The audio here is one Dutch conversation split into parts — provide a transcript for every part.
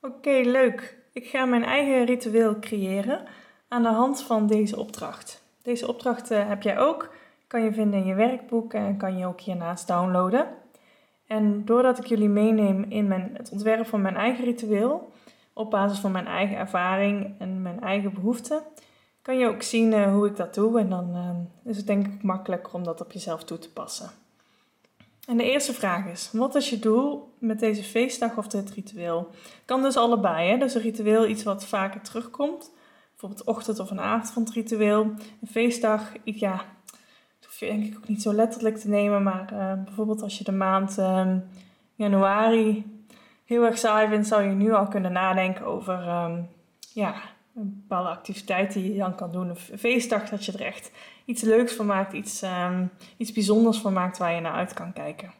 Oké, leuk. Ik ga mijn eigen ritueel creëren aan de hand van deze opdracht. Deze opdracht eh, heb jij ook. Kan je vinden in je werkboek en kan je ook hiernaast downloaden. En doordat ik jullie meeneem in mijn, het ontwerpen van mijn eigen ritueel, op basis van mijn eigen ervaring en mijn eigen behoeften, kan je ook zien uh, hoe ik dat doe. En dan uh, is het denk ik makkelijker om dat op jezelf toe te passen. En de eerste vraag is: wat is je doel met deze feestdag of dit ritueel? Kan dus allebei. Hè? Dus een ritueel iets wat vaker terugkomt. Bijvoorbeeld ochtend- of een avondritueel. Een feestdag, ja, dat hoef je denk ik ook niet zo letterlijk te nemen. Maar uh, bijvoorbeeld als je de maand um, januari heel erg saai vindt, zou je nu al kunnen nadenken over um, ja, een bepaalde activiteit die je dan kan doen. Een feestdag dat je er echt iets leuks van maakt, iets, um, iets bijzonders van maakt waar je naar uit kan kijken.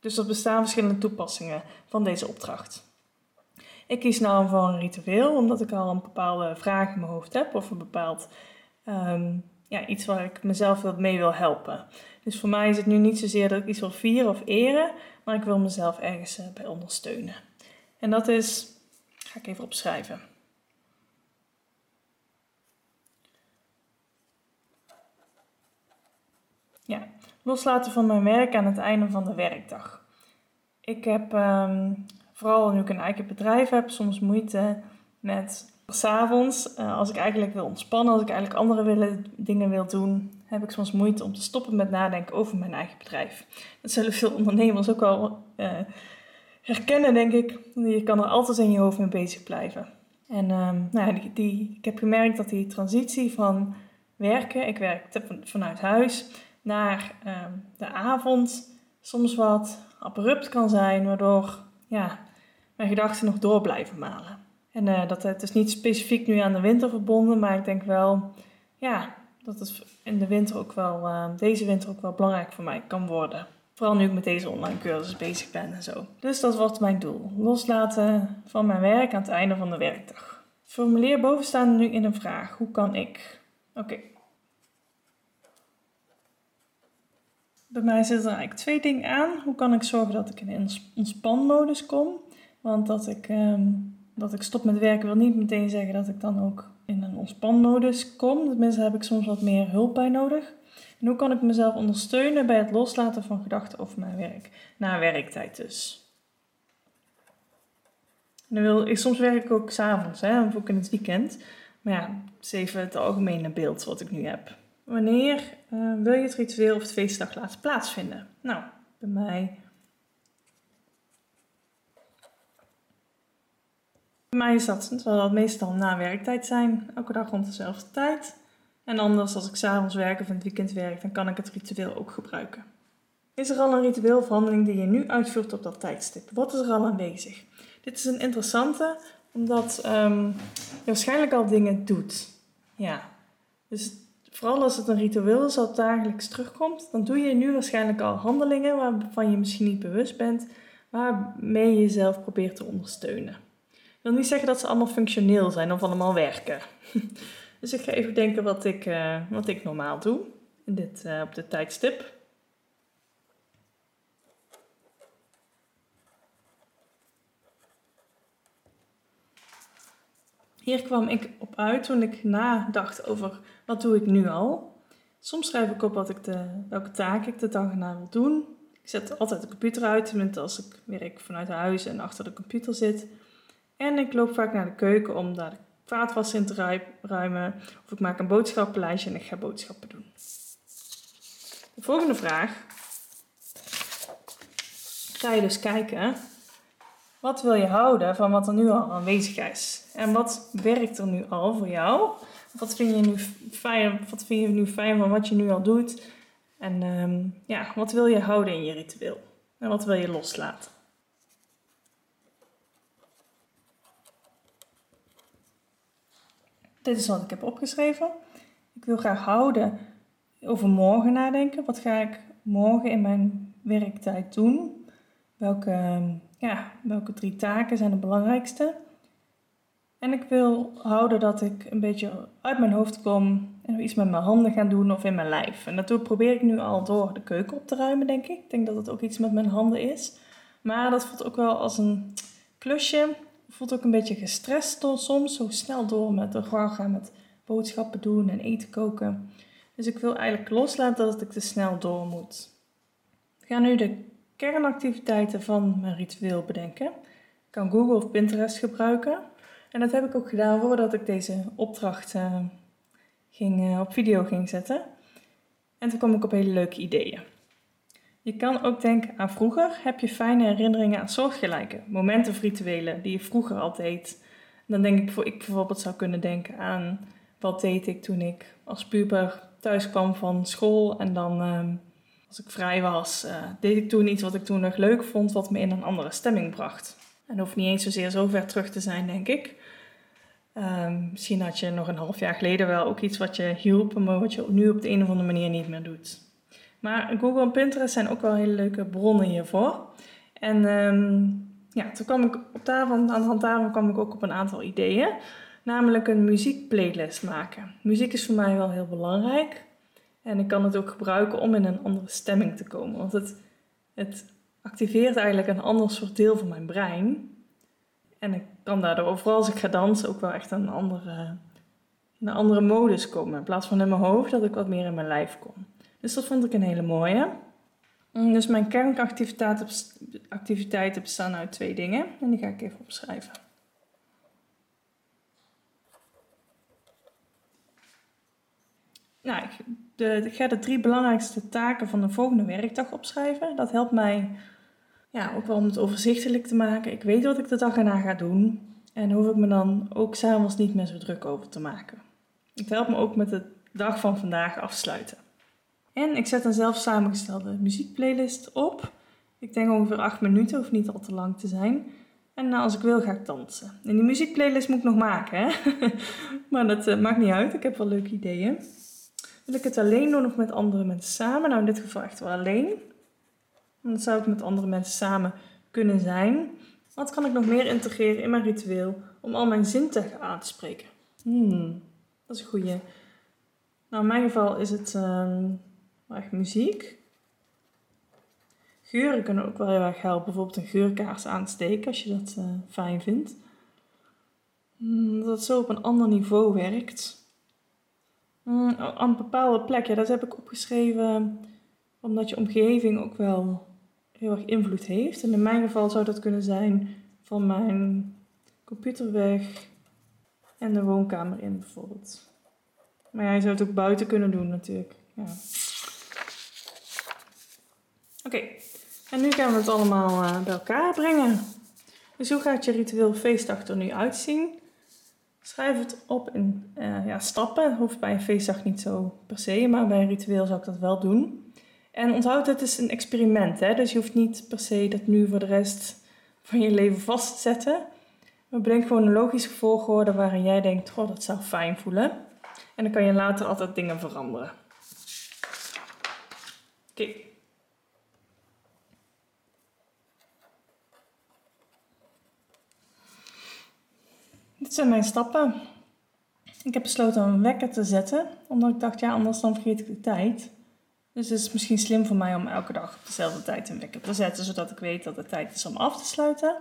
Dus er bestaan verschillende toepassingen van deze opdracht. Ik kies nou voor een ritueel, omdat ik al een bepaalde vraag in mijn hoofd heb of een bepaald um, ja, iets waar ik mezelf mee wil helpen. Dus voor mij is het nu niet zozeer dat ik iets wil vieren of eren, maar ik wil mezelf ergens uh, bij ondersteunen. En dat is, ga ik even opschrijven. Ja, loslaten van mijn werk aan het einde van de werkdag. Ik heb, um, vooral nu ik een eigen bedrijf heb, soms moeite met s'avonds, uh, als ik eigenlijk wil ontspannen, als ik eigenlijk andere willen, dingen wil doen, heb ik soms moeite om te stoppen met nadenken over mijn eigen bedrijf. Dat zullen veel ondernemers ook wel uh, herkennen, denk ik. Je kan er altijd in je hoofd mee bezig blijven. En um, nou, die, ik heb gemerkt dat die transitie van werken, ik werk vanuit huis, naar um, de avond soms wat abrupt kan zijn, waardoor ja, mijn gedachten nog door blijven malen. En uh, dat het is niet specifiek nu aan de winter verbonden, maar ik denk wel ja, dat het in de winter ook wel, uh, deze winter ook wel belangrijk voor mij kan worden. Vooral nu ik met deze online cursus bezig ben en zo. Dus dat wordt mijn doel. Loslaten van mijn werk aan het einde van de werkdag. Formuleer bovenstaande nu in een vraag. Hoe kan ik? Oké. Bij mij zitten er eigenlijk twee dingen aan. Hoe kan ik zorgen dat ik in een ontspanmodus kom? Want dat ik, um, dat ik stop met werken wil niet meteen zeggen dat ik dan ook in een ontspanmodus kom. Tenminste heb ik soms wat meer hulp bij nodig. En hoe kan ik mezelf ondersteunen bij het loslaten van gedachten over mijn werk? Na werktijd dus. Wil, ik, soms werk ik ook s'avonds, of ook in het weekend. Maar ja, het is even het algemene beeld wat ik nu heb. Wanneer uh, wil je het ritueel of het feestdag laten plaatsvinden? Nou, bij mij. Bij mij is dat, zal dat meestal na werktijd zijn, elke dag rond dezelfde tijd. En anders, als ik s'avonds werk of in het weekend werk, dan kan ik het ritueel ook gebruiken. Is er al een ritueel of handeling die je nu uitvoert op dat tijdstip? Wat is er al aanwezig? Dit is een interessante, omdat um, je waarschijnlijk al dingen doet. Ja, dus vooral als het een ritueel is dat dagelijks terugkomt, dan doe je nu waarschijnlijk al handelingen waarvan je misschien niet bewust bent, waarmee je jezelf probeert te ondersteunen. Ik wil niet zeggen dat ze allemaal functioneel zijn of allemaal werken. dus ik ga even denken wat ik, uh, wat ik normaal doe in dit, uh, op dit tijdstip. Hier kwam ik op uit toen ik nadacht over wat doe ik nu al. Soms schrijf ik op wat ik de, welke taak ik de dag erna wil doen. Ik zet altijd de computer uit, tenminste als ik werk vanuit huis en achter de computer zit. En ik loop vaak naar de keuken om daar de vaatwas in te ruimen. Of ik maak een boodschappenlijstje en ik ga boodschappen doen. De volgende vraag. Ga je dus kijken wat wil je houden van wat er nu al aanwezig is? En wat werkt er nu al voor jou? Wat vind je nu fijn, wat vind je nu fijn van wat je nu al doet? En um, ja, wat wil je houden in je ritueel? En wat wil je loslaten? Dit is wat ik heb opgeschreven. Ik wil graag houden over morgen nadenken. Wat ga ik morgen in mijn werktijd doen? Welke ja, welke drie taken zijn de belangrijkste? En ik wil houden dat ik een beetje uit mijn hoofd kom en iets met mijn handen ga doen of in mijn lijf. En dat probeer ik nu al door de keuken op te ruimen, denk ik. Ik denk dat het ook iets met mijn handen is. Maar dat voelt ook wel als een klusje voelt ook een beetje gestrest soms, zo snel door met de gaan met boodschappen doen en eten koken. Dus ik wil eigenlijk loslaten dat ik te snel door moet. Ik ga nu de kernactiviteiten van mijn ritueel bedenken. Ik kan Google of Pinterest gebruiken. En dat heb ik ook gedaan voordat ik deze opdracht uh, ging, uh, op video ging zetten. En toen kwam ik op hele leuke ideeën. Je kan ook denken aan vroeger. Heb je fijne herinneringen aan soortgelijke momenten of rituelen die je vroeger al deed? Dan denk ik, ik bijvoorbeeld zou kunnen denken aan wat deed ik toen ik als puber thuis kwam van school en dan ehm, als ik vrij was, uh, deed ik toen iets wat ik toen nog leuk vond, wat me in een andere stemming bracht. En hoeft niet eens zozeer zo ver terug te zijn, denk ik. Um, misschien had je nog een half jaar geleden wel ook iets wat je hielp, maar wat je nu op de een of andere manier niet meer doet. Maar Google en Pinterest zijn ook wel hele leuke bronnen hiervoor. En um, ja, toen kwam ik op tafel, aan de hand daarvan kwam ik ook op een aantal ideeën. Namelijk een muziekplaylist maken. Muziek is voor mij wel heel belangrijk. En ik kan het ook gebruiken om in een andere stemming te komen. Want het, het activeert eigenlijk een ander soort deel van mijn brein. En ik kan daardoor, vooral als ik ga dansen, ook wel echt een andere, een andere modus komen. In plaats van in mijn hoofd, dat ik wat meer in mijn lijf kom. Dus dat vond ik een hele mooie. Mm, dus mijn kernactiviteiten bestaan uit twee dingen. En die ga ik even opschrijven. Nou, de, ik ga de drie belangrijkste taken van de volgende werkdag opschrijven. Dat helpt mij ja, ook wel om het overzichtelijk te maken. Ik weet wat ik de dag erna ga doen. En hoef ik me dan ook s'avonds niet meer zo druk over te maken. Het helpt me ook met de dag van vandaag afsluiten. En ik zet een zelf samengestelde muziekplaylist op. Ik denk ongeveer 8 minuten, hoeft niet al te lang te zijn. En nou, als ik wil, ga ik dansen. En die muziekplaylist moet ik nog maken, hè? maar dat uh, maakt niet uit, ik heb wel leuke ideeën. Wil ik het alleen doen of met andere mensen samen? Nou, in dit geval echt wel alleen. Dan zou ik met andere mensen samen kunnen zijn. Wat kan ik nog meer integreren in mijn ritueel om al mijn zintuigen aan te spreken? Hmm, dat is een goede. Nou, in mijn geval is het uh, echt muziek. Geuren kunnen ook wel heel erg helpen. Bijvoorbeeld een geurkaars aansteken als je dat uh, fijn vindt. Hmm, dat het zo op een ander niveau werkt. Mm, aan een bepaalde plek, ja, dat heb ik opgeschreven omdat je omgeving ook wel heel erg invloed heeft. En in mijn geval zou dat kunnen zijn van mijn computer weg en de woonkamer in bijvoorbeeld. Maar ja, je zou het ook buiten kunnen doen natuurlijk. Ja. Oké, en nu gaan we het allemaal uh, bij elkaar brengen. Dus hoe gaat je ritueel feestdag er nu uitzien? Schrijf het op in uh, ja, stappen. Hoeft bij een feestdag niet zo per se, maar bij een ritueel zou ik dat wel doen. En onthoud, het is een experiment. Hè? Dus je hoeft niet per se dat nu voor de rest van je leven vast te zetten. Maar bedenk gewoon een logische volgorde waarin jij denkt, oh, dat zou fijn voelen. En dan kan je later altijd dingen veranderen. Oké. Dit zijn mijn stappen. Ik heb besloten om een wekker te zetten, omdat ik dacht, ja, anders dan vergeet ik de tijd. Dus het is misschien slim voor mij om elke dag op dezelfde tijd een wekker te zetten, zodat ik weet dat het tijd is om af te sluiten.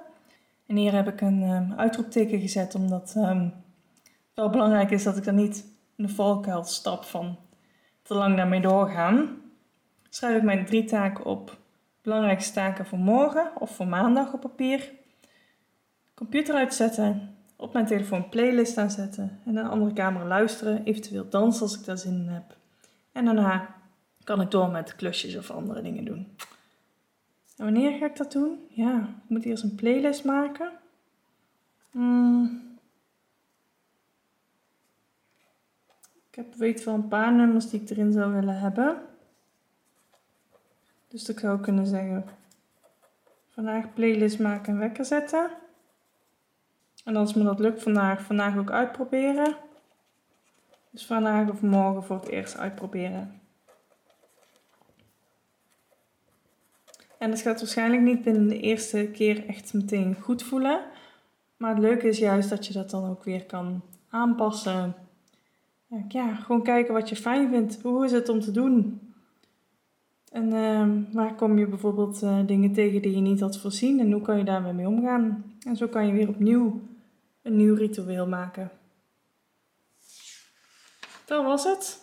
En hier heb ik een um, uitroepteken gezet, omdat um, het wel belangrijk is dat ik dan niet in de valkuil stap van te lang daarmee doorgaan. Schrijf ik mijn drie taken op. Belangrijkste taken voor morgen of voor maandag op papier. Computer uitzetten, op mijn telefoon playlist aanzetten en een andere kamer luisteren, eventueel dansen als ik daar zin in heb. En daarna kan ik door met klusjes of andere dingen doen. En wanneer ga ik dat doen? Ja, ik moet eerst een playlist maken. Hmm. Ik heb weet wel een paar nummers die ik erin zou willen hebben. Dus ik zou kunnen zeggen: vandaag playlist maken en wekker zetten. En als me dat lukt vandaag, vandaag ook uitproberen. Dus vandaag of morgen voor het eerst uitproberen. En het gaat waarschijnlijk niet binnen de eerste keer echt meteen goed voelen. Maar het leuke is juist dat je dat dan ook weer kan aanpassen. Ja, gewoon kijken wat je fijn vindt. Hoe is het om te doen? En ehm, waar kom je bijvoorbeeld eh, dingen tegen die je niet had voorzien en hoe kan je daarmee mee omgaan? En zo kan je weer opnieuw een nieuw ritueel maken. Dat was het.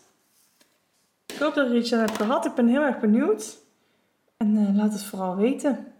Ik hoop dat je aan hebt gehad. Ik ben heel erg benieuwd. En uh, laat het vooral weten.